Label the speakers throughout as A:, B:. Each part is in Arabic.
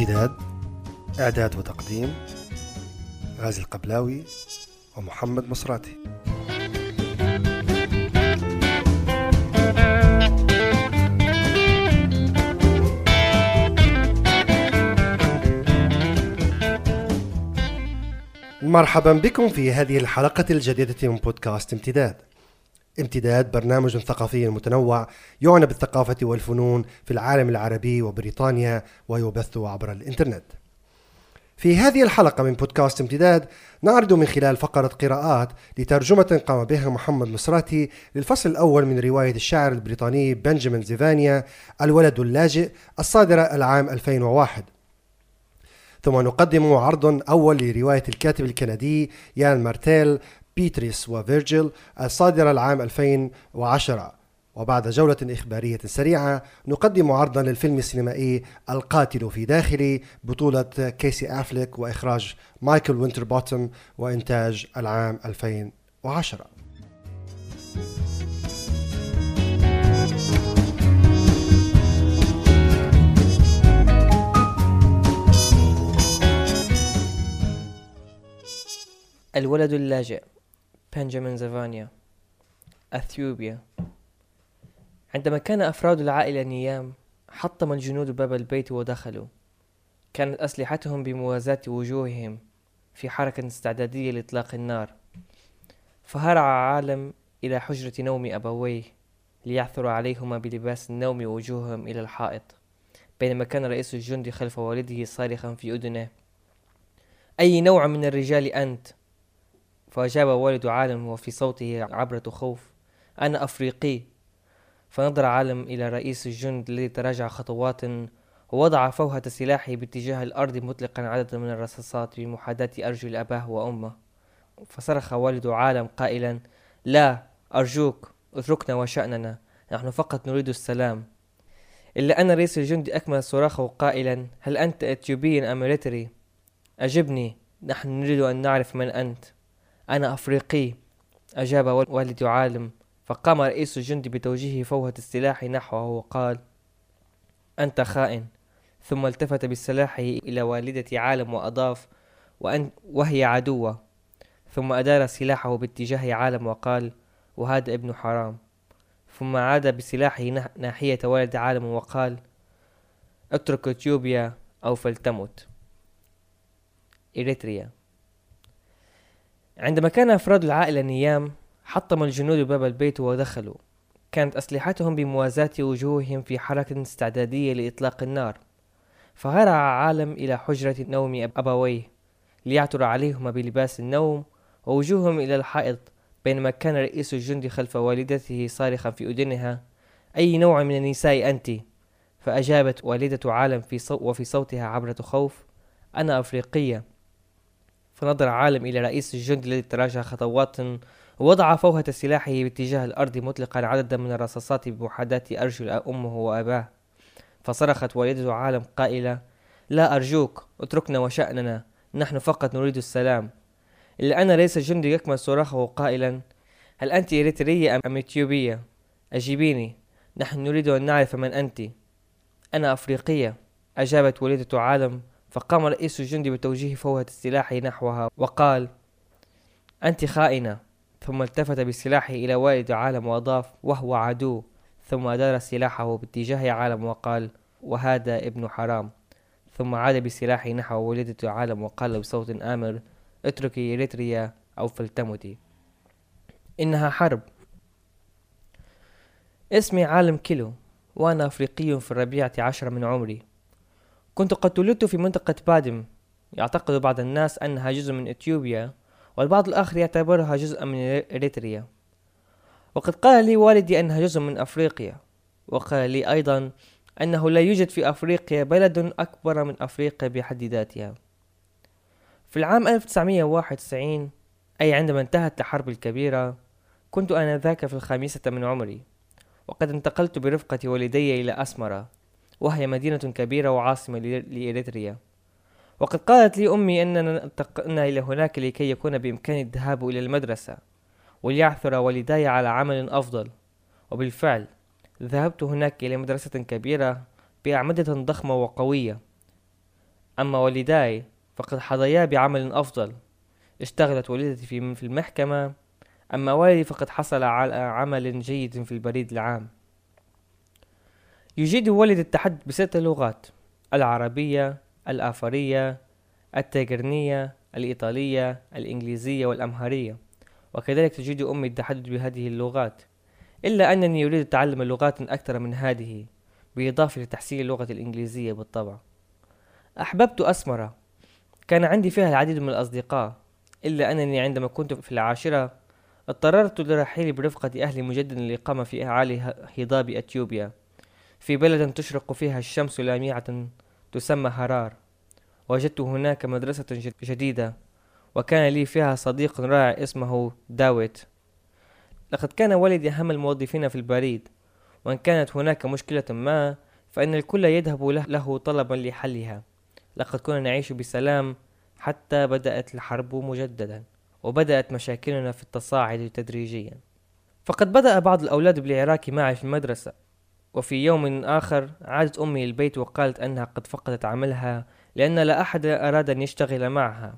A: امتداد إعداد وتقديم غازي القبلاوي ومحمد مصراتي مرحبا بكم في هذه الحلقة الجديدة من بودكاست امتداد. امتداد برنامج ثقافي متنوع يعنى بالثقافة والفنون في العالم العربي وبريطانيا ويبث عبر الإنترنت. في هذه الحلقة من بودكاست امتداد نعرض من خلال فقرة قراءات لترجمة قام بها محمد مصراتي للفصل الأول من رواية الشاعر البريطاني بنجامين زيفانيا الولد اللاجئ الصادرة العام 2001 ثم نقدم عرض أول لرواية الكاتب الكندي يان مارتيل بيتريس وفيرجيل الصادرة العام 2010 وبعد جولة إخبارية سريعة نقدم عرضا للفيلم السينمائي القاتل في داخلي بطولة كيسي أفليك وإخراج مايكل وينتر بوتم وإنتاج العام 2010
B: الولد اللاجئ. بنجامين زافانيا أثيوبيا عندما كان أفراد العائلة نيام حطم الجنود باب البيت ودخلوا. كانت أسلحتهم بموازاة وجوههم في حركة استعدادية لإطلاق النار. فهرع عالم إلى حجرة نوم أبويه ليعثر عليهما بلباس النوم وجوههم إلى الحائط بينما كان رئيس الجند خلف والده صارخا في أذنه. أي نوع من الرجال أنت؟ فأجاب والد عالم وفي صوته عبرة خوف أنا أفريقي. فنظر عالم إلى رئيس الجند الذي تراجع خطوات ووضع فوهة سلاحه باتجاه الأرض مطلقا عددا من الرصاصات بمحاذاة أرجل أباه وأمه. فصرخ والد عالم قائلا لا أرجوك اتركنا وشأننا نحن فقط نريد السلام. إلا أن رئيس الجند أكمل صراخه قائلا هل أنت إثيوبي أم إريتري أجبني نحن نريد أن نعرف من أنت. أنا أفريقي. أجاب والد عالم فقام رئيس الجند بتوجيه فوهة السلاح نحوه وقال أنت خائن. ثم التفت بسلاحه إلى والدة عالم وأضاف وأن وهي عدوة. ثم أدار سلاحه باتجاه عالم وقال وهذا ابن حرام. ثم عاد بسلاحه ناحية والد عالم وقال اترك إثيوبيا أو فلتمت إريتريا. عندما كان أفراد العائلة نيام حطم الجنود باب البيت ودخلوا. كانت أسلحتهم بموازاة وجوههم في حركة استعدادية لإطلاق النار. فهرع عالم إلى حجرة نوم أبويه ليعثر عليهما بلباس النوم ووجوههم إلى الحائط بينما كان رئيس الجند خلف والدته صارخا في أذنها أي نوع من النساء أنت؟ فأجابت والدة عالم في صو وفي صوتها عبرة خوف أنا أفريقية. فنظر عالم إلى رئيس الجند الذي تراجع خطوات ووضع فوهة سلاحه باتجاه الأرض مطلقا عددا من الرصاصات بمحاذاة أرجل أمه وأباه. فصرخت والدة عالم قائلة لا أرجوك اتركنا وشأننا نحن فقط نريد السلام. إلا أن رئيس الجند يكمل صراخه قائلا هل أنت إريترية أم إثيوبية؟ أجيبيني نحن نريد أن نعرف من أنت. أنا أفريقية. أجابت والدة عالم فقام رئيس الجند بتوجيه فوهة السلاح نحوها وقال أنت خائنة. ثم التفت بسلاحه إلى والد عالم وأضاف وهو عدو. ثم دار سلاحه باتجاه عالم وقال وهذا ابن حرام. ثم عاد بسلاحه نحو والدة عالم وقال بصوت آمر اتركي إريتريا أو فلتمتي إنها حرب. اسمي عالم كيلو وأنا أفريقي في الربيعة عشر من عمري. كنت قد ولدت في منطقة بادم. يعتقد بعض الناس أنها جزء من إثيوبيا والبعض الآخر يعتبرها جزءا من إريتريا. وقد قال لي والدي أنها جزء من أفريقيا وقال لي أيضا أنه لا يوجد في أفريقيا بلد أكبر من أفريقيا بحد ذاتها. في العام 1991 أي عندما انتهت الحرب الكبيرة كنت آنذاك في الخامسة من عمري وقد انتقلت برفقة والدي إلى أسمرة. وهي مدينة كبيرة وعاصمة لإريتريا. وقد قالت لي أمي أننا انتقلنا إلى هناك لكي يكون بإمكاني الذهاب إلى المدرسة وليعثر والداي على عمل أفضل. وبالفعل ذهبت هناك إلى مدرسة كبيرة بأعمدة ضخمة وقوية. أما والداي فقد حظيا بعمل أفضل. اشتغلت والدتي في المحكمة. أما والدي فقد حصل على عمل جيد في البريد العام. يجيد والدي التحدث بست لغات العربية الآفرية التيغرنية الإيطالية الإنجليزية والأمهرية. وكذلك تجيد أمي التحدث بهذه اللغات إلا أنني أريد تعلم اللغات أكثر من هذه بالإضافة لتحسين اللغة الإنجليزية بالطبع. أحببت أسمرة. كان عندي فيها العديد من الأصدقاء إلا أنني عندما كنت في العاشرة اضطررت للرحيل برفقة أهلي مجددا للإقامة في أعالي هضاب أثيوبيا. في بلد تشرق فيها الشمس لامعة تسمى هرار. وجدت هناك مدرسة جديدة وكان لي فيها صديق رائع اسمه داويت لقد كان والدي أهم الموظفين في البريد وإن كانت هناك مشكلة ما فإن الكل يذهب له طلبا لحلها. لقد كنا نعيش بسلام حتى بدأت الحرب مجددا وبدأت مشاكلنا في التصاعد تدريجيا. فقد بدأ بعض الأولاد بالعراك معي في المدرسة وفي يوم آخر عادت أمي البيت وقالت أنها قد فقدت عملها لأن لا أحد أراد أن يشتغل معها.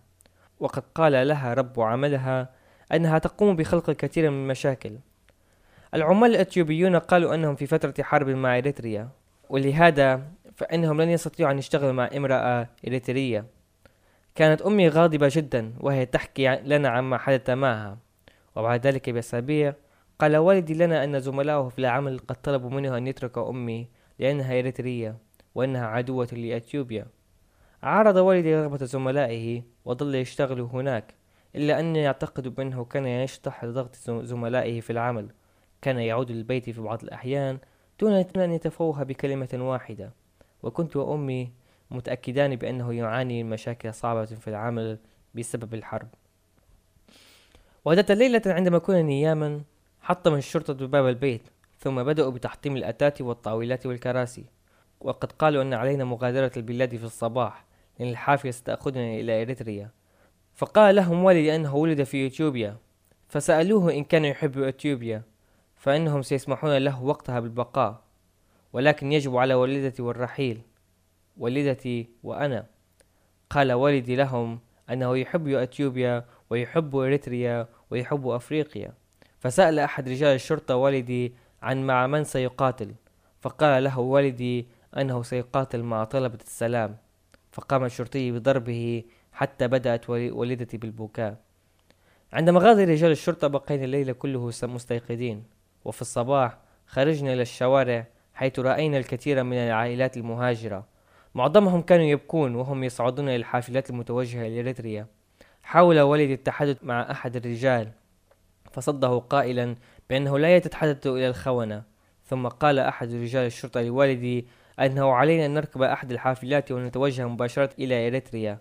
B: وقد قال لها رب عملها أنها تقوم بخلق الكثير من المشاكل. العمال الأثيوبيون قالوا أنهم في فترة حرب مع إريتريا ولهذا فإنهم لن يستطيعوا أن يشتغلوا مع امرأة إريترية. كانت أمي غاضبة جدا وهي تحكي لنا عما حدث معها وبعد ذلك بأسابيع قال والدي لنا أن زملائه في العمل قد طلبوا منه أن يترك أمي لأنها إريترية وأنها عدوة لأثيوبيا. عارض والدي رغبة زملائه وظل يشتغل هناك إلا أني أعتقد بأنه كان يشطح لضغط زملائه في العمل. كان يعود للبيت في بعض الأحيان دون أن يتفوه بكلمة واحدة. وكنت وأمي متأكدان بأنه يعاني من مشاكل صعبة في العمل بسبب الحرب. وذات ليلة عندما كنا نياما حطم الشرطة باب البيت ثم بدأوا بتحطيم الأتات والطاولات والكراسي. وقد قالوا أن علينا مغادرة البلاد في الصباح لأن الحافلة ستأخذنا إلى إريتريا. فقال لهم والدي أنه ولد في إثيوبيا. فسألوه إن كان يحب إثيوبيا فإنهم سيسمحون له وقتها بالبقاء. ولكن يجب على والدتي والرحيل والدتي وأنا. قال والدي لهم أنه يحب أثيوبيا ويحب إريتريا ويحب أفريقيا. فسأل أحد رجال الشرطة والدي عن مع من سيقاتل فقال له والدي أنه سيقاتل مع طلبة السلام فقام الشرطي بضربه حتى بدأت والدتي بالبكاء. عندما غادر رجال الشرطة بقينا الليل كله مستيقظين وفي الصباح خرجنا إلى الشوارع حيث رأينا الكثير من العائلات المهاجرة. معظمهم كانوا يبكون وهم يصعدون إلى الحافلات المتوجهة إلى إريتريا حاول والدي التحدث مع أحد الرجال فصده قائلا بأنه لا يتحدث إلى الخونة. ثم قال أحد رجال الشرطة لوالدي أنه علينا أن نركب أحد الحافلات ونتوجه مباشرة إلى إريتريا.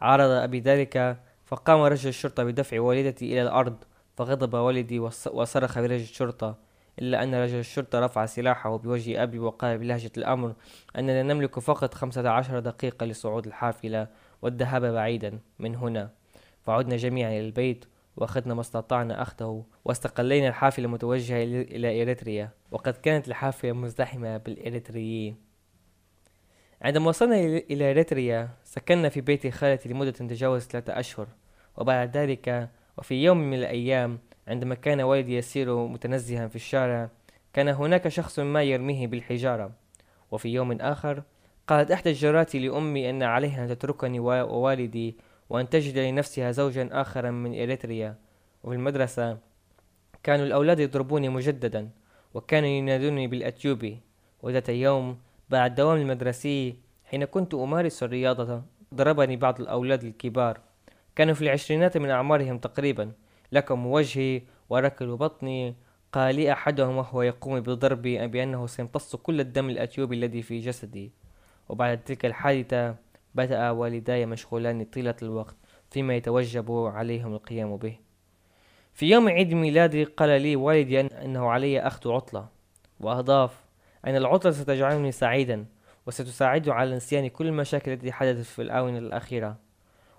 B: عرض أبي ذلك فقام رجل الشرطة بدفع والدتي إلى الأرض فغضب والدي وصرخ برجل الشرطة إلا أن رجل الشرطة رفع سلاحه بوجه أبي وقال بلهجة الأمر أننا نملك فقط خمسة عشر دقيقة لصعود الحافلة والذهاب بعيدا من هنا. فعدنا جميعا إلى البيت وأخذنا ما استطعنا أخذه واستقلينا الحافلة المتوجهة إلى إريتريا وقد كانت الحافلة مزدحمة بالإريتريين. عندما وصلنا إلى إريتريا سكننا في بيت خالتي لمدة تجاوز ثلاثة أشهر. وبعد ذلك وفي يوم من الأيام عندما كان والدي يسير متنزها في الشارع كان هناك شخص ما يرميه بالحجارة. وفي يوم آخر قالت إحدى الجارات لأمي أن عليها أن تتركني ووالدي وأن تجد لنفسها زوجا آخر من إريتريا. وفي المدرسة كانوا الأولاد يضربوني مجددا وكانوا ينادونني بالأثيوبي وذات يوم بعد الدوام المدرسي حين كنت أمارس الرياضة ضربني بعض الأولاد الكبار. كانوا في العشرينات من أعمارهم تقريبا لكم وجهي وركل بطني قال لي أحدهم وهو يقوم بضربي بأنه سيمتص كل الدم الأثيوبي الذي في جسدي. وبعد تلك الحادثة بدأ والداي مشغولان طيلة الوقت فيما يتوجب عليهم القيام به. في يوم عيد ميلادي قال لي والدي أنه علي أخذ عطلة وأضاف أن العطلة ستجعلني سعيدا وستساعد على نسيان كل المشاكل التي حدثت في الآونة الأخيرة.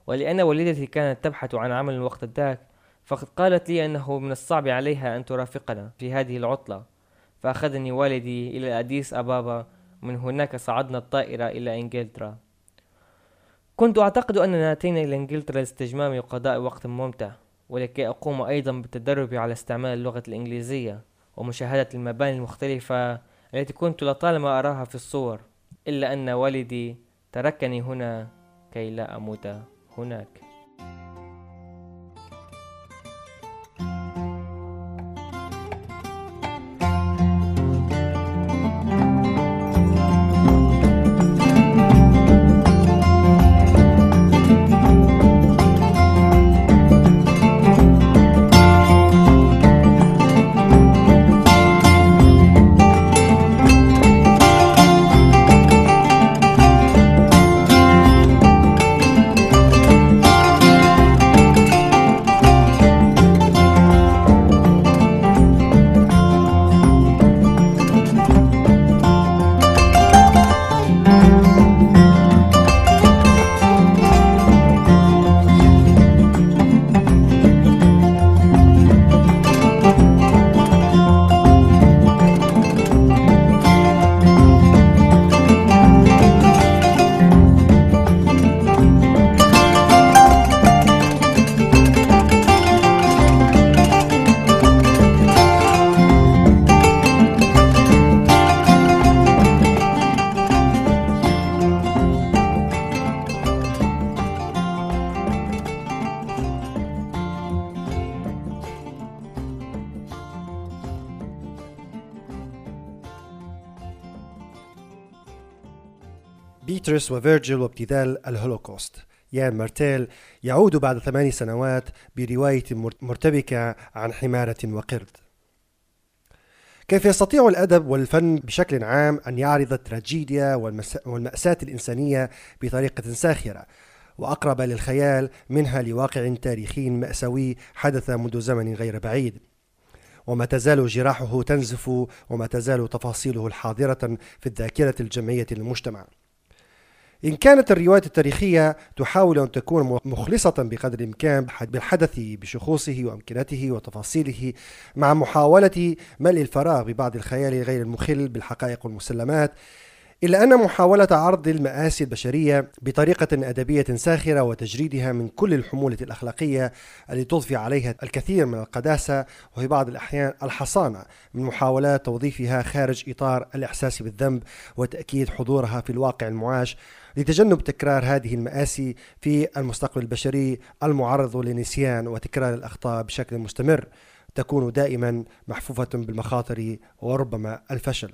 B: ولأن والدتي كانت تبحث عن عمل وقت ذاك فقد قالت لي أنه من الصعب عليها أن ترافقنا في هذه العطلة. فأخذني والدي إلى أديس أبابا ومن هناك صعدنا الطائرة إلى إنجلترا. كنت أعتقد أننا أتينا إلى إنجلترا لاستجمام وقضاء وقت ممتع ولكي أقوم أيضا بالتدرب على استعمال اللغة الإنجليزية ومشاهدة المباني المختلفة التي كنت لطالما أراها في الصور إلا أن والدي تركني هنا كي لا أموت هناك.
A: بيتريس وفيرجيل وابتذال الهولوكوست. يان مارتيل يعود بعد ثماني سنوات برواية مرتبكة عن حمارة وقرد. كيف يستطيع الأدب والفن بشكل عام أن يعرض التراجيديا والمأساة الإنسانية بطريقة ساخرة وأقرب للخيال منها لواقع تاريخي مأساوي حدث منذ زمن غير بعيد. وما تزال جراحه تنزف وما تزال تفاصيله الحاضرة في الذاكرة الجمعية للمجتمع. إن كانت الرواية التاريخية تحاول أن تكون مخلصة بقدر الإمكان بالحدث بشخوصه وأمكنته وتفاصيله مع محاولة ملء الفراغ ببعض الخيال غير المخل بالحقائق والمسلمات إلا أن محاولة عرض المآسي البشرية بطريقة أدبية ساخرة وتجريدها من كل الحمولة الأخلاقية التي تضفي عليها الكثير من القداسة وفي بعض الأحيان الحصانة من محاولات توظيفها خارج إطار الإحساس بالذنب وتأكيد حضورها في الواقع المعاش لتجنب تكرار هذه المآسي في المستقبل البشري المعرض للنسيان وتكرار الأخطاء بشكل مستمر تكون دائما محفوفة بالمخاطر وربما الفشل.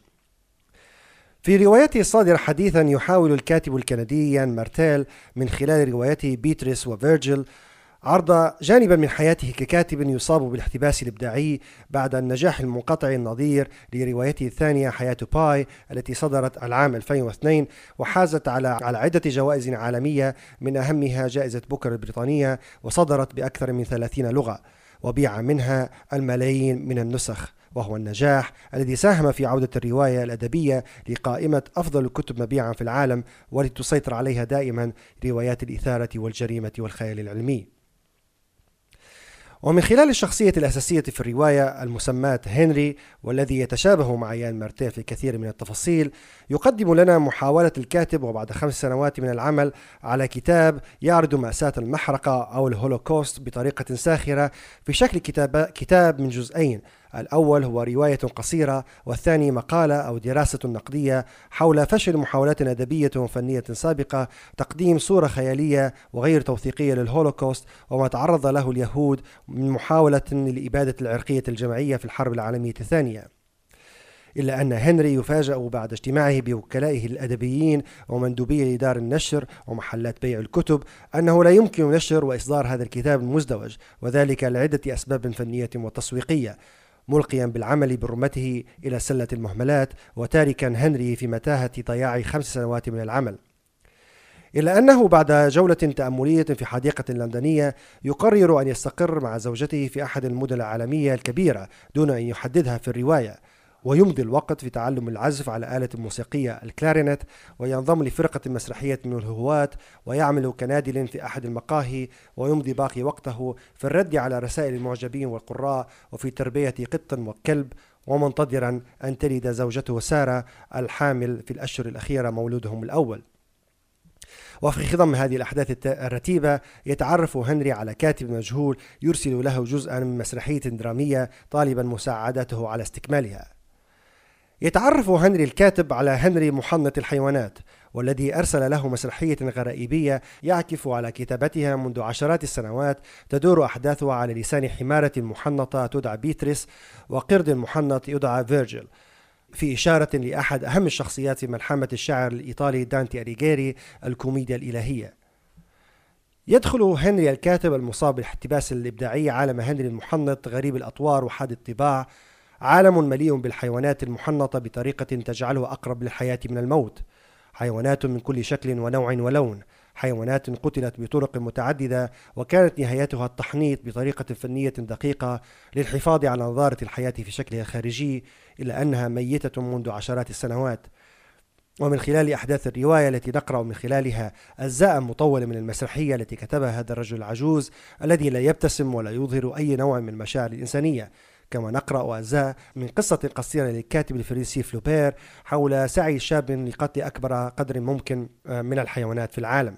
A: في روايته الصادرة حديثا يحاول الكاتب الكندي يان مارتيل من خلال روايته بيتريس وفيرجيل عرض جانبا من حياته ككاتب يصاب بالاحتباس الإبداعي بعد النجاح المنقطع النظير لروايته الثانية حياة باي التي صدرت العام 2002 وحازت على على عدة جوائز عالمية من أهمها جائزة بوكر البريطانية وصدرت بأكثر من 30 لغة وبيع منها الملايين من النسخ وهو النجاح الذي ساهم في عودة الرواية الأدبية لقائمة أفضل الكتب مبيعا في العالم ولتسيطر عليها دائما روايات الإثارة والجريمة والخيال العلمي. ومن خلال الشخصية الأساسية في الرواية المسماة هنري والذي يتشابه مع يان مارتيل في كثير من التفاصيل يقدم لنا محاولة الكاتب وبعد خمس سنوات من العمل على كتاب يعرض مأساة المحرقة أو الهولوكوست بطريقة ساخرة في شكل كتاب, كتاب من جزئين الأول هو رواية قصيرة والثاني مقالة أو دراسة نقدية حول فشل محاولات أدبية وفنية سابقة تقديم صورة خيالية وغير توثيقية للهولوكوست وما تعرض له اليهود من محاولة لإبادة العرقية الجماعية في الحرب العالمية الثانية. إلا أن هنري يفاجأ بعد اجتماعه بوكلائه الأدبيين ومندوبي دار النشر ومحلات بيع الكتب أنه لا يمكن نشر وإصدار هذا الكتاب المزدوج وذلك لعدة أسباب فنية وتسويقية. ملقيا بالعمل برمته إلى سلة المهملات وتاركا هنري في متاهة ضياع خمس سنوات من العمل. إلا أنه بعد جولة تأملية في حديقة لندنية يقرر أن يستقر مع زوجته في أحد المدن العالمية الكبيرة دون أن يحددها في الرواية. ويمضي الوقت في تعلم العزف على آلة موسيقية الكلارينت وينضم لفرقة مسرحية من الهواة ويعمل كنادل في أحد المقاهي ويمضي باقي وقته في الرد على رسائل المعجبين والقراء وفي تربية قط وكلب ومنتظرا أن تلد زوجته سارة الحامل في الأشهر الأخيرة مولودهم الأول. وفي خضم هذه الأحداث الرتيبة يتعرف هنري على كاتب مجهول يرسل له جزءا من مسرحية درامية طالبا مساعدته على استكمالها. يتعرف هنري الكاتب على هنري محنط الحيوانات والذي أرسل له مسرحية غرائبية يعكف على كتابتها منذ عشرات السنوات تدور أحداثها على لسان حمارة محنطة تدعى بيتريس وقرد محنط يدعى فيرجل في إشارة لأحد أهم الشخصيات في ملحمة الشاعر الإيطالي دانتي أريغيري الكوميديا الإلهية. يدخل هنري الكاتب المصاب بالاحتباس الإبداعي عالم هنري المحنط غريب الأطوار وحاد الطباع عالم مليء بالحيوانات المحنطة بطريقة تجعله أقرب للحياة من الموت. حيوانات من كل شكل ونوع ولون. حيوانات قتلت بطرق متعددة وكانت نهايتها التحنيط بطريقة فنية دقيقة للحفاظ على نظارة الحياة في شكلها الخارجي إلا أنها ميتة منذ عشرات السنوات. ومن خلال أحداث الرواية التي نقرأ من خلالها أجزاء مطولة من المسرحية التي كتبها هذا الرجل العجوز الذي لا يبتسم ولا يظهر أي نوع من المشاعر الإنسانية. كما نقرأ أجزاء من قصة قصيرة للكاتب الفرنسي فلوبير حول سعي شاب لقتل أكبر قدر ممكن آه، من الحيوانات في العالم.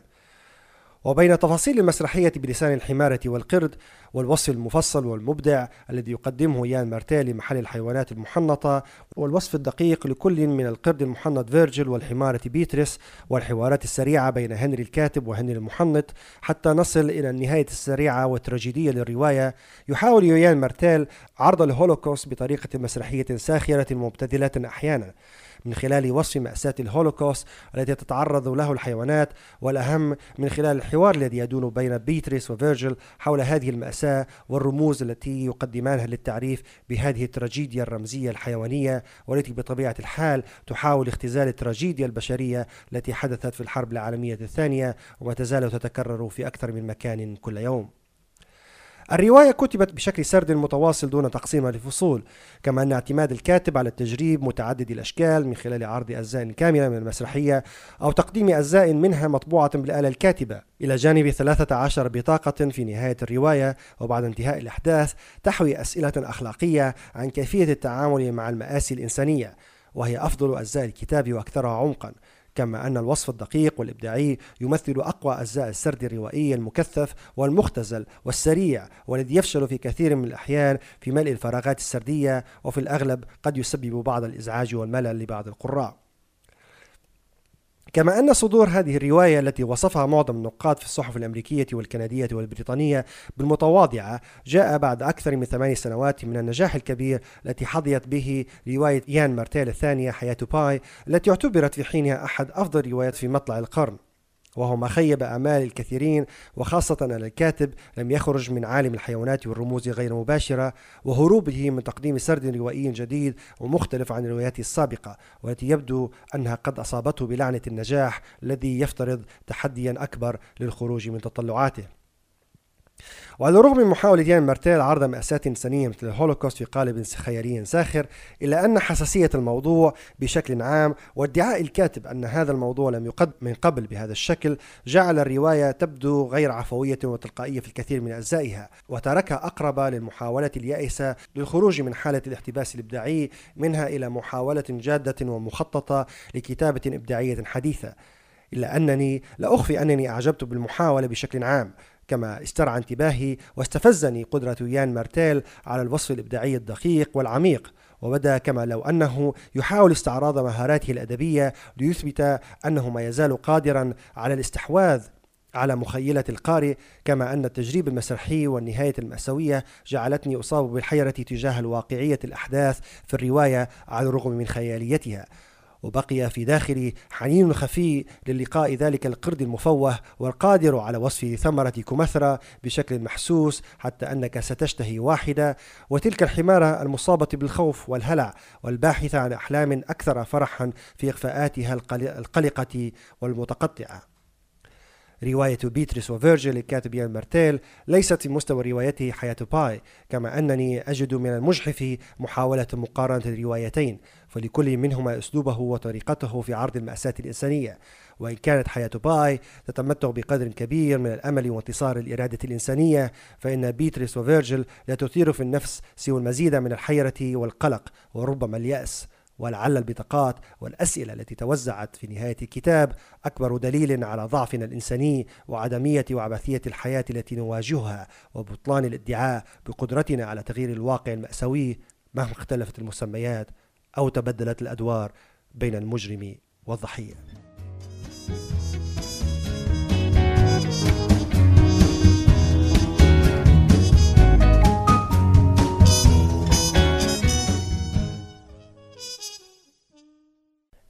A: وبين تفاصيل المسرحية بلسان الحمارة والقرد والوصف المفصل والمبدع الذي يقدمه يان مارتيل لمحل الحيوانات المحنطة والوصف الدقيق لكل من القرد المحنط فيرجيل والحمارة بيتريس والحوارات السريعة بين هنري الكاتب وهنري المحنط حتى نصل إلى النهاية السريعة والتراجيدية للرواية. يحاول يان مارتيل عرض الهولوكوست بطريقة مسرحية ساخرة مبتذلة أحيانا. من خلال وصف مأساة الهولوكوست التي تتعرض له الحيوانات والأهم من خلال الحوار الذي يدور بين بيتريس وفيرجل حول هذه المأساة والرموز التي يقدمانها للتعريف بهذه التراجيديا الرمزية الحيوانية والتي بطبيعة الحال تحاول اختزال التراجيديا البشرية التي حدثت في الحرب العالمية الثانية وما تزال تتكرر في أكثر من مكان كل يوم. الرواية كتبت بشكل سرد متواصل دون تقسيم لفصول كما أن اعتماد الكاتب على التجريب متعدد الأشكال من خلال عرض أجزاء كاملة من المسرحية أو تقديم أجزاء منها مطبوعة بالآلة الكاتبة. إلى جانب 13 بطاقة في نهاية الرواية وبعد انتهاء الأحداث تحوي أسئلة أخلاقية عن كيفية التعامل مع المآسي الإنسانية وهي أفضل أجزاء الكتاب وأكثرها عمقا. كما أن الوصف الدقيق والإبداعي يمثل أقوى أجزاء السرد الروائي المكثف والمختزل والسريع والذي يفشل في كثير من الأحيان في ملء الفراغات السردية وفي الأغلب قد يسبب بعض الإزعاج والملل لبعض القراء. كما أن صدور هذه الرواية التي وصفها معظم النقاد في الصحف الأمريكية والكندية والبريطانية بالمتواضعة جاء بعد أكثر من ثماني سنوات من النجاح الكبير التي حظيت به رواية يان مارتيل الثانية حياة باي التي اعتبرت في حينها أحد أفضل الروايات في مطلع القرن. وهو ما خيب آمال الكثيرين وخاصة أن الكاتب لم يخرج من عالم الحيوانات والرموز غير مباشرة وهروبه من تقديم سرد روائي جديد ومختلف عن رواياته السابقة والتي يبدو أنها قد أصابته بلعنة النجاح الذي يفترض تحديا أكبر للخروج من تطلعاته. وعلى الرغم من محاولة يان مارتيل عرض مأساة إنسانية مثل الهولوكوست في قالب خيالي ساخر إلا أن حساسية الموضوع بشكل عام وادعاء الكاتب أن هذا الموضوع لم يقدم من قبل بهذا الشكل جعل الرواية تبدو غير عفوية وتلقائية في الكثير من أجزائها وتركها أقرب للمحاولة اليائسة للخروج من حالة الاحتباس الإبداعي منها إلى محاولة جادة ومخططة لكتابة إبداعية حديثة. إلا أنني لا أخفي أنني أعجبت بالمحاولة بشكل عام. كما استرعى انتباهي واستفزني قدرة يان مارتيل على الوصف الإبداعي الدقيق والعميق وبدا كما لو أنه يحاول استعراض مهاراته الأدبية ليثبت أنه ما يزال قادرا على الاستحواذ على مخيلة القارئ كما أن التجريب المسرحي والنهاية المأساوية جعلتني أصاب بالحيرة تجاه الواقعية الأحداث في الرواية على الرغم من خياليتها. وبقي في داخلي حنين خفي للقاء ذلك القرد المفوه والقادر على وصف ثمرة كمثرى بشكل محسوس حتى أنك ستشتهي واحدة. وتلك الحمارة المصابة بالخوف والهلع والباحثة عن أحلام أكثر فرحا في إغفاءاتها القلقة والمتقطعة. رواية بيتريس وفيرجيل للكاتب يان مارتيل ليست في مستوى روايته حياة باي كما أنني أجد من المجحف محاولة مقارنة الروايتين فلكل منهما أسلوبه وطريقته في عرض المأساة الإنسانية. وإن كانت حياة باي تتمتع بقدر كبير من الأمل وانتصار الإرادة الإنسانية فإن بيتريس وفيرجيل لا تثير في النفس سوى المزيد من الحيرة والقلق وربما اليأس. ولعل البطاقات والأسئلة التي توزعت في نهاية الكتاب أكبر دليل على ضعفنا الإنساني وعدمية وعبثية الحياة التي نواجهها وبطلان الادعاء بقدرتنا على تغيير الواقع المأساوي مهما اختلفت المسميات أو تبدلت الأدوار بين المجرم والضحية.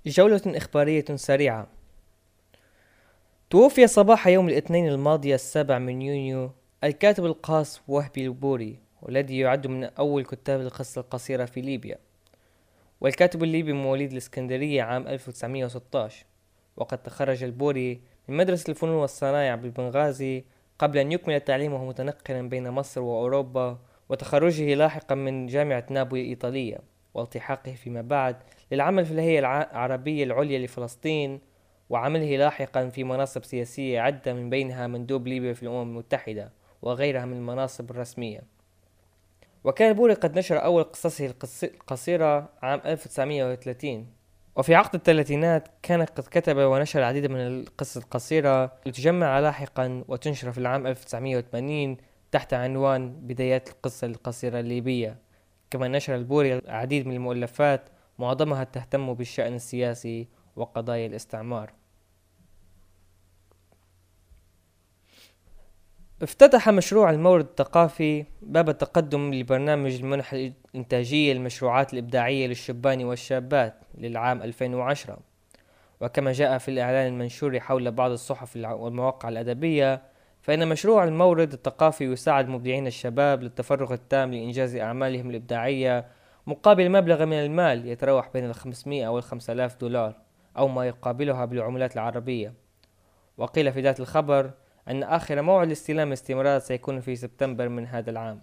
B: جولة إخبارية سريعة. توفي صباح يوم الاثنين الماضي السابع من يونيو الكاتب القاص وهبي البوري والذي يعد من أول كتاب القصة القصيرة في ليبيا. والكاتب الليبي مواليد الإسكندرية عام 1916 وقد تخرج البوري من مدرسة الفنون والصنايع بالبنغازي قبل أن يكمل تعليمه متنقلا بين مصر وأوروبا وتخرجه لاحقا من جامعة نابولي الإيطالية والتحاقه فيما بعد للعمل في الهيئة العربية العليا لفلسطين وعمله لاحقا في مناصب سياسية عدة من بينها مندوب ليبيا في الأمم المتحدة وغيرها من المناصب الرسمية. وكان بوري قد نشر أول قصصه القصيرة عام 1930 وفي عقد الثلاثينات كان قد كتب ونشر العديد من القصص القصيرة لتجمع لاحقا وتنشر في العام 1980 تحت عنوان بدايات القصة القصيرة الليبية. كما نشر البوري العديد من المؤلفات معظمها تهتم بالشأن السياسي وقضايا الاستعمار. افتتح مشروع المورد الثقافي باب التقدم لبرنامج المنح الإنتاجية للمشروعات الإبداعية للشبان والشابات للعام 2010 وكما جاء في الإعلان المنشور حول بعض الصحف والمواقع الأدبية فإن مشروع المورد الثقافي يساعد مبدعين الشباب للتفرغ التام لإنجاز أعمالهم الإبداعية مقابل مبلغ من المال يتراوح بين الخمسمائة والخمسة آلاف دولار أو ما يقابلها بالعملات العربية. وقيل في ذات الخبر أن آخر موعد استلام الاستمارات سيكون في سبتمبر من هذا العام.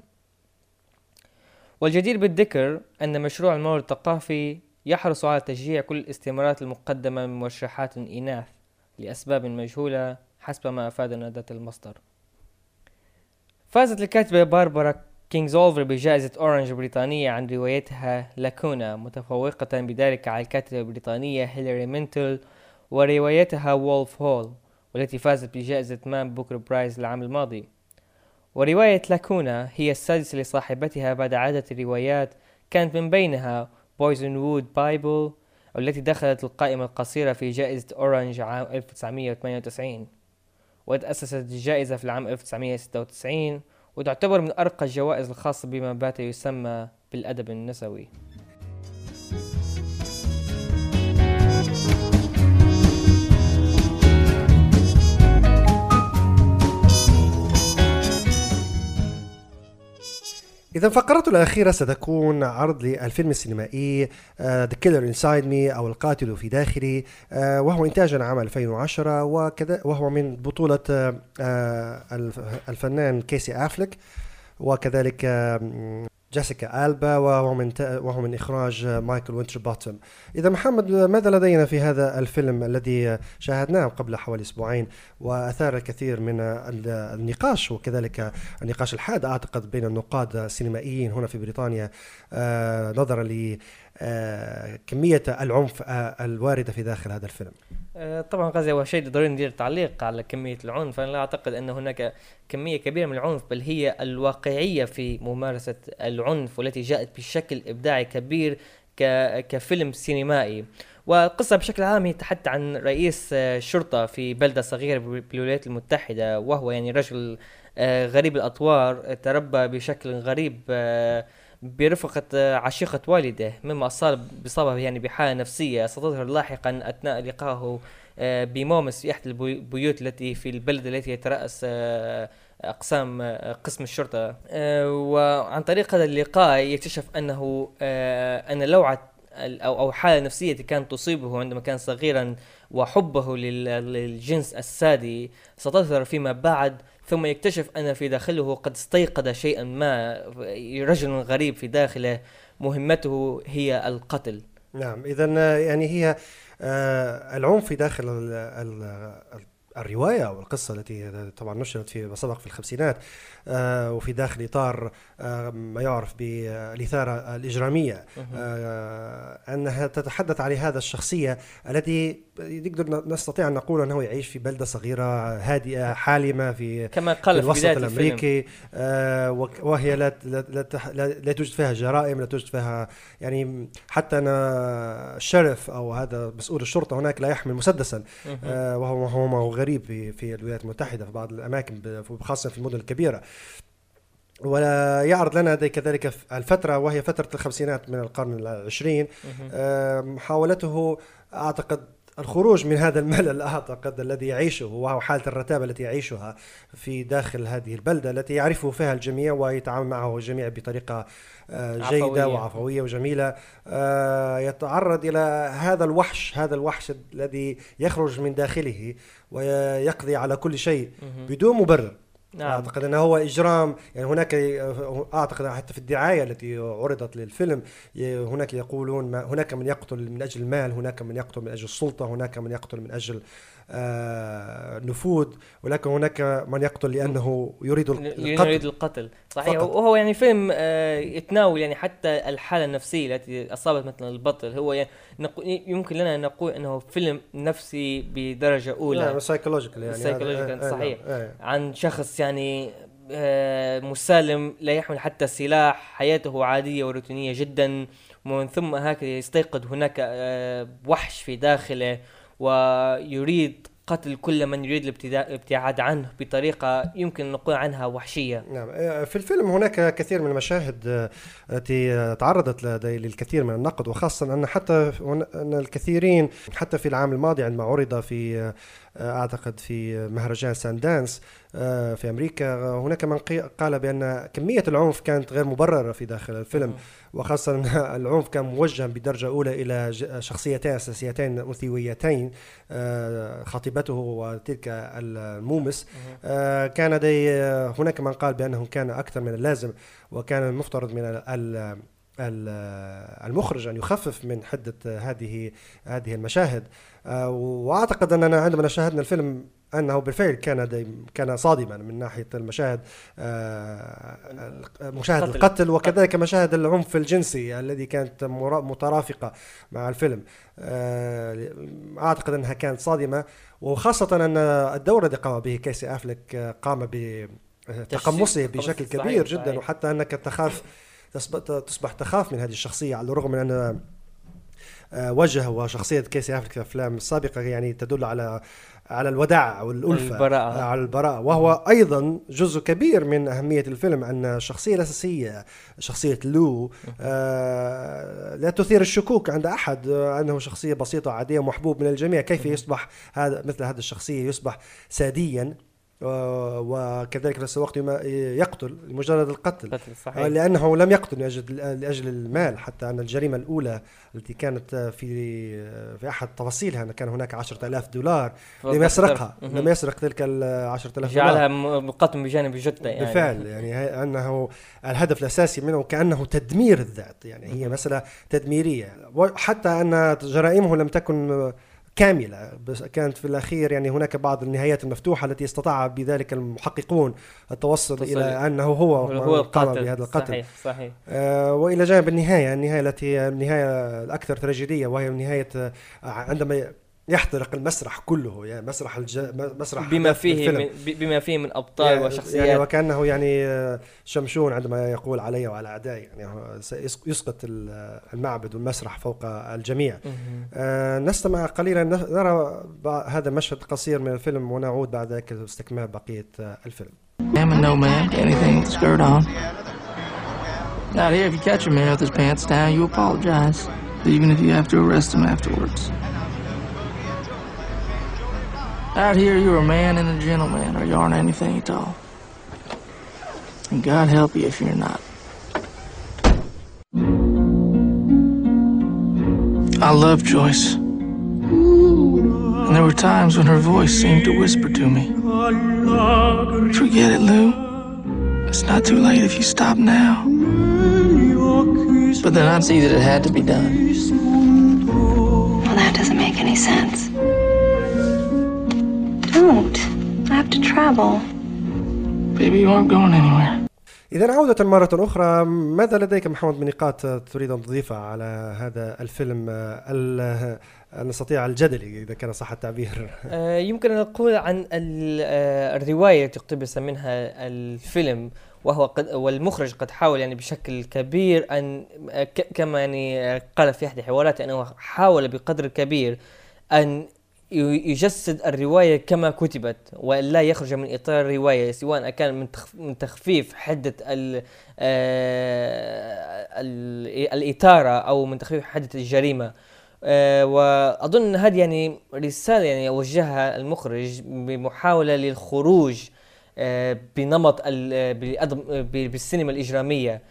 B: والجدير بالذكر أن مشروع المورد الثقافي يحرص على تشجيع كل الاستمارات المقدمة من مرشحات إناث لأسباب مجهولة حسب ما أفادنا ذات المصدر. فازت الكاتبة باربرا كينغسولفر بجائزة Orange البريطانية عن روايتها لاكونا متفوقة بذلك على الكاتبة البريطانية هيلاري مينتل وروايتها Wolf Hall والتي فازت بجائزة Man Booker Prize العام الماضي. ورواية لاكونا هي السادسة لصاحبتها بعد عدة روايات كانت من بينها Poisonwood Bible والتي دخلت القائمة القصيرة في جائزة Orange عام 1998 وتأسست الجائزة في العام 1996 وتعتبر من أرقى الجوائز الخاصة بما بات يسمى بالأدب النسوي.
A: إذا فقرته الأخيرة ستكون عرض للفيلم السينمائي The Killer Inside Me أو القاتل في داخلي uh, وهو إنتاج عام 2010 وكذا وهو من بطولة uh, الفنان كيسي أفلك وكذلك جيسيكا ألبا وهو من وهو من إخراج مايكل وينتر بوتم إذا محمد ماذا لدينا في هذا الفيلم الذي شاهدناه قبل حوالي أسبوعين وأثار الكثير من النقاش وكذلك النقاش الحاد أعتقد بين النقاد السينمائيين هنا في بريطانيا؟ نظرا لكمية العنف الواردة في داخل هذا الفيلم.
B: آه، طبعا غازي هو شيء ضروري ندير تعليق على كمية العنف. أنا لا أعتقد أن هناك كمية كبيرة من العنف بل هي الواقعية في ممارسة العنف والتي جاءت بشكل إبداعي كبير كفيلم سينمائي. والقصة بشكل عام هي تحدث عن رئيس آه، شرطة في بلدة صغيرة بالولايات المتحدة وهو يعني رجل آه، غريب الأطوار تربى بشكل غريب برفقة عشيقة والده مما أصاب بصابه يعني بحالة نفسية. ستظهر لاحقا أثناء لقائه آه، بمومس في أحد البيوت التي في البلد التي يترأس آه، أقسام آه، قسم الشرطة. وعن طريق هذا اللقاء يكتشف أنه أن لوعة أو أو حالة نفسية كانت تصيبه عندما كان صغيرا وحبه للجنس السادي ستظهر فيما بعد ثم يكتشف أن في داخله قد استيقظ شيئا ما رجل غريب في داخله مهمته هي القتل.
A: نعم إذا يعني هي آه، العنف في داخل الرواية أو القصة التي طبعا نشرت في سبق في الخمسينات وفي داخل إطار آه، ما يعرف بالإثارة الإجرامية. آه، أنها تتحدث عن هذا الشخصية التي نقدر نستطيع أن نقول أنه يعيش في بلدة صغيرة هادئة حالمة في
B: كما قال
A: في
B: في
A: الوسط
B: بداية
A: الأمريكي. آه وهي لا لا, لا, توجد فيها جرائم لا توجد فيها يعني حتى أنا الشرف أو هذا مسؤول الشرطة هناك لا يحمل مسدسا. آه وهو هو ما هو غريب في في الولايات المتحدة في بعض الأماكن خاصة في المدن الكبيرة. ولا يعرض لنا كذلك الفترة وهي فترة الخمسينات من القرن العشرين. آه، محاولته أعتقد الخروج من هذا الملل أعتقد الذي يعيشه وهو حالة الرتابة التي يعيشها في داخل هذه البلدة التي يعرفه فيها الجميع ويتعامل معه الجميع بطريقة آه، جيدة
B: عفوية.
A: وعفوية وجميلة. آه، يتعرض إلى هذا الوحش هذا الوحش الذي يخرج من داخله ويقضي على كل شيء بدون مبرر.
B: نعم.
A: أعتقد إنه هو إجرام. يعني هناك أعتقد حتى في الدعاية التي عرضت للفيلم هناك يقولون ما هناك من يقتل من أجل المال هناك من يقتل من أجل السلطة هناك من يقتل من أجل نفوذ ولكن هناك من يقتل لأنه يريد
B: يريد
A: القتل.
B: القتل صحيح.
A: فقط.
B: وهو يعني فيلم آه، يتناول يعني حتى الحالة النفسية التي أصابت مثلا البطل. هو يعني يمكن لنا أن نقول أنه فيلم نفسي بدرجة أولى.
A: نعم سايكولوجيكال يعني. هذا- آه، آه،
B: صحيح.
A: آه.
B: عن شخص يعني آه، مسالم لا يحمل حتى سلاح. حياته عادية وروتينية جدا. ومن ثم هكذا يستيقظ هناك آه، وحش في داخله. ويريد قتل كل من يريد الابتعاد عنه بطريقة يمكن أن نقول عنها وحشية.
A: نعم. آه، في الفيلم هناك كثير من المشاهد آه، التي تعرضت لدي للكثير من النقد وخاصة أن حتى أن الكثيرين حتى في العام الماضي عندما عرض في آه، أعتقد في مهرجان ساندانس في أمريكا. آه، هناك من قال بأن كمية العنف كانت غير مبررة في داخل الفيلم وخاصة أن العنف كان موجه بدرجة أولى إلى ج- شخصيتين أساسيتين أنثويتين آه، خطيبته وتلك المومس. آه، كان لدي آه، هناك من قال بأنه كان أكثر من اللازم وكان المفترض من ال- ال- ال- المخرج أن يخفف من حدة هذه هذه المشاهد. آه، وأعتقد أننا عندما شاهدنا الفيلم أنه بالفعل كان كان صادما من ناحية المشاهد آه، مشاهد
B: قتل.
A: القتل وكذلك مشاهد العنف الجنسي الذي كانت مترافقة مع الفيلم آه، أعتقد أنها كانت صادمة وخاصة أن الدور الذي قام به كيسي أفلك آه، قام بتقمصه بشكل
B: صحيح،
A: كبير جدا
B: صحيح.
A: وحتى أنك تخاف تصب- تصبح تخاف من هذه الشخصية على الرغم من آه، وجه وشخصية كيسي أفلك في الأفلام السابقة يعني تدل على على الوداع والألفة
B: البراءة.
A: آه، على البراءة. وهو أيضا جزء كبير من أهمية الفيلم أن الشخصية الأساسية شخصية لو آه، لا تثير الشكوك عند أحد آه، أنه شخصية بسيطة عادية ومحبوب من الجميع. كيف يصبح هذا مثل هذه الشخصية يصبح ساديا؟ وكذلك في نفس الوقت يقتل لمجرد القتل.
B: قتل صحيح.
A: لأنه لم يقتل لأجل, لأجل المال حتى أن الجريمة الأولى التي كانت في في أحد تفاصيلها أن كان هناك عشرة آلاف دولار لم يسرقها. لم يسرق تلك العشرة آلاف دولار.
B: جعلها م- مقدم بجانب جثة يعني.
A: بالفعل يعني أنه الهدف الأساسي منه كأنه تدمير الذات يعني هي مسألة تدميرية. وحتى أن جرائمه لم تكن كاملة. بس كانت في الأخير يعني هناك بعض النهايات المفتوحة التي استطاع بذلك المحققون التوصل إلى أنه هو
B: هو
A: قام
B: القاتل.
A: بهذا القتل.
B: صحيح صحيح.
A: آه، وإلى جانب النهاية النهاية التي هي النهاية الأكثر تراجيدية وهي نهاية آه، عندما يحترق المسرح كله يعني مسرح الج... مسرح
B: بما فيه
A: الفيلم.
B: من ب- بما فيه من أبطال
A: يعني
B: وشخصيات
A: يعني وكأنه يعني آه، شمشون عندما يقول علي وعلى اعدائي يعني هو سيس- يسقط ال- المعبد والمسرح فوق الجميع. آه، نستمع قليلا ن- نرى هذا المشهد قصير من الفيلم ونعود بعد ذلك لاستكمال بقية آه، الفيلم
C: I'm a no man to anything with a skirt on. Out here, if you catch a man with his pants down, you apologize, even if you have to arrest him afterwards. Out here, you're a man and a gentleman, or you aren't anything at all. And God help you if you're not. I love Joyce. And there were times when her voice seemed to whisper to me. Forget it, Lou. It's not too late if you stop now. But then I'd see that it had to be done.
D: Well, that doesn't make any sense. Don't. I have to travel.
C: Baby, you aren't going anywhere.
A: إذا عودة مرة أخرى ماذا لديك محمد من نقاط تريد أن تضيفها على هذا الفيلم ال- نستطيع الجدلي إذا كان صح التعبير
B: آه، يمكن أن نقول عن آه، الرواية التي اقتبس منها الفيلم وهو قد والمخرج قد حاول يعني بشكل كبير أن آه، ك- كما يعني قال في أحد حواراته أنه حاول بقدر كبير أن يجسد الرواية كما كتبت وأن لا يخرج من إطار الرواية سواء كان من تخف- من تخفيف حدة آه، ال- الإثارة أو من تخفيف حدة الجريمة. آه، وأظن إن هذه يعني رسالة يعني وجهها المخرج بمحاولة للخروج آه، بنمط بالسينما الإجرامية.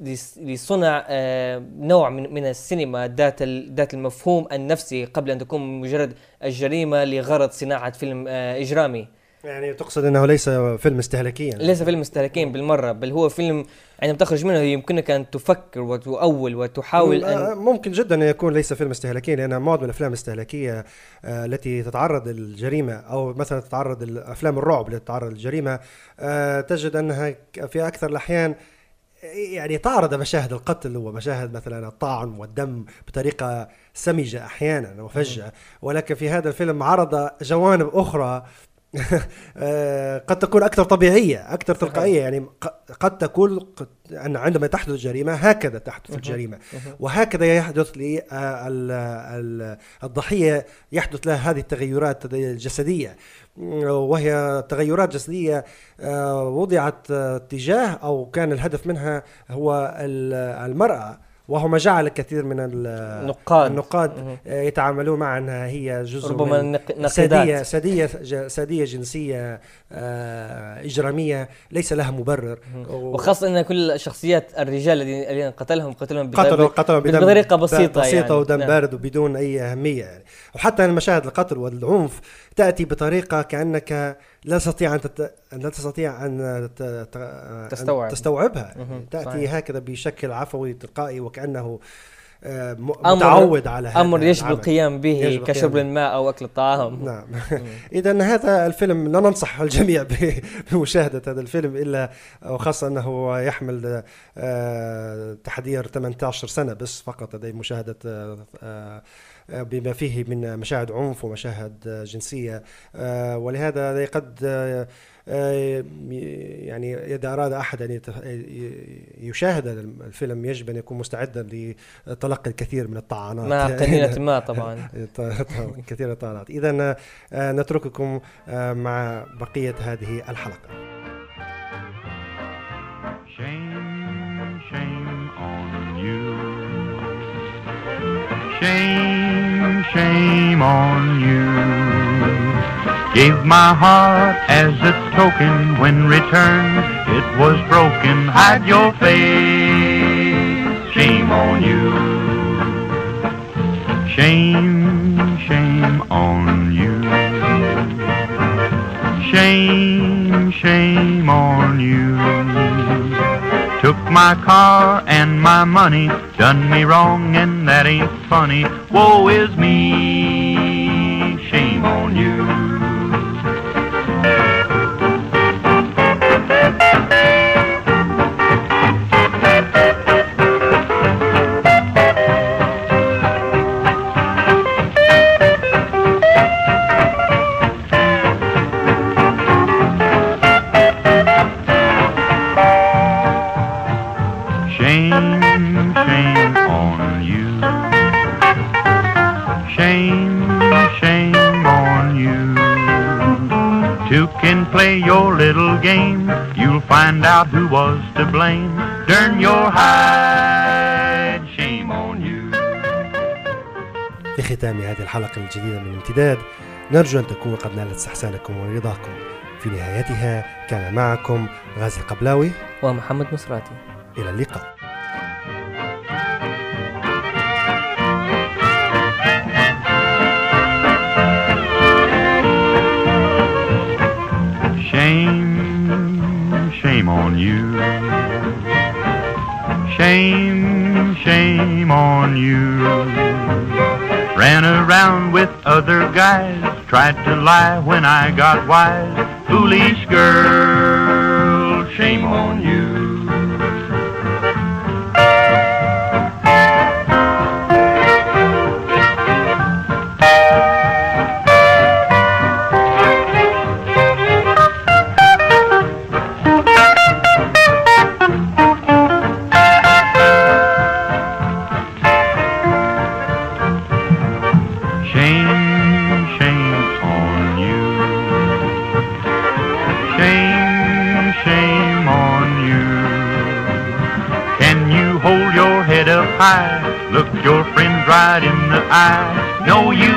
B: لس- لصنع آه، نوع من السينما ذات ذات المفهوم النفسي قبل أن تكون مجرد الجريمة لغرض صناعة فيلم آه، إجرامي.
A: يعني تقصد أنه ليس فيلم استهلاكيا.
B: ليس فيلم مستهلكين بالمرة بل هو فيلم عندما تخرج منه يمكنك أن تفكر وتؤول وتحاول أن
A: آه، ممكن جدا أن يكون ليس فيلم استهلاكي لأن معظم الأفلام الاستهلاكية آه، التي تتعرض للجريمة أو مثلا تتعرض الأفلام الرعب التي تتعرض للجريمة آه، تجد أنها ك- في أكثر الأحيان يعني تعرض مشاهد القتل ومشاهد مثلا الطعن والدم بطريقة سمجة أحيانا وفجة. ولكن في هذا الفيلم عرض جوانب أخرى آه، قد تكون أكثر طبيعية أكثر تلقائية يعني قد تكون أن عندما تحدث جريمة هكذا تحدث الجريمة. وهكذا يحدث للضحية يحدث له هذه التغيرات الجسدية. وهي تغيرات جسدية آه، وضعت آه، تجاه أو كان الهدف منها هو ال- ما جعل الكثير من ال-
B: نقاد.
A: النقاد
B: مهم.
A: آه، يتعاملون معها أنها هي جزء
B: ربما
A: من سادية سادية سادية جنسية آه، إجرامية ليس لها مبرر
B: وخاصة إن كل الشخصيات الرجال الذين قتلهم قتلهم
A: قتلوا قتلوا بدم
B: بطريقة بسيطة
A: بسيطة
B: يعني.
A: ودم
B: نعم.
A: بارد وبدون أي أهمية يعني وحتى المشاهد القتل والعنف تأتي بطريقة كأنك لا تستطيع أن تت... لا تستطيع أن ت... ت... أن
B: تستوعب.
A: تستوعبها
B: مهم.
A: تأتي
B: صحيح.
A: هكذا بشكل عفوي تلقائي وكأنه آه، متعود على هذا
B: أمر يجب
A: العمل.
B: القيام به
A: يجب
B: كشرب. الماء أو أكل الطعام
A: نعم اذا هذا الفيلم لا ننصح الجميع بمشاهدة هذا الفيلم إلا وخاصة أنه يحمل آه، تحذير 18 سنة بس فقط لدي مشاهدة آه، بما فيه من مشاهد عنف ومشاهد جنسية. آه، ولهذا قد آه، آه، يعني إذا أراد أحد أن يت- يشاهد الفيلم يجب أن يكون مستعدا لتلقي الكثير من الطعنات.
B: مع قنينة ما طبعا.
A: كثير الطعنات. اذا آه، نترككم مع بقية هذه الحلقة.
E: Shame, shame on you. Shame, shame on you. Gave my heart as a token when returned it was broken. Hide your face. Shame on you. Shame, shame on you. Shame, shame on you. Took my car and my money, done me wrong and that ain't funny. Woe is me, play your little game. You'll find out who was to blame. Turn your hide. Shame on you.
A: في ختام هذه الحلقة الجديدة من امتداد نرجو أن تكون قد نالت استحسانكم ورضاكم في نهايتها كان معكم غازي القبلاوي
B: ومحمد مصراتي
A: إلى اللقاء
E: Shame, on you. Shame, shame on you. Ran around with other guys tried to lie when I got wise. Foolish girl, shame on you. I know you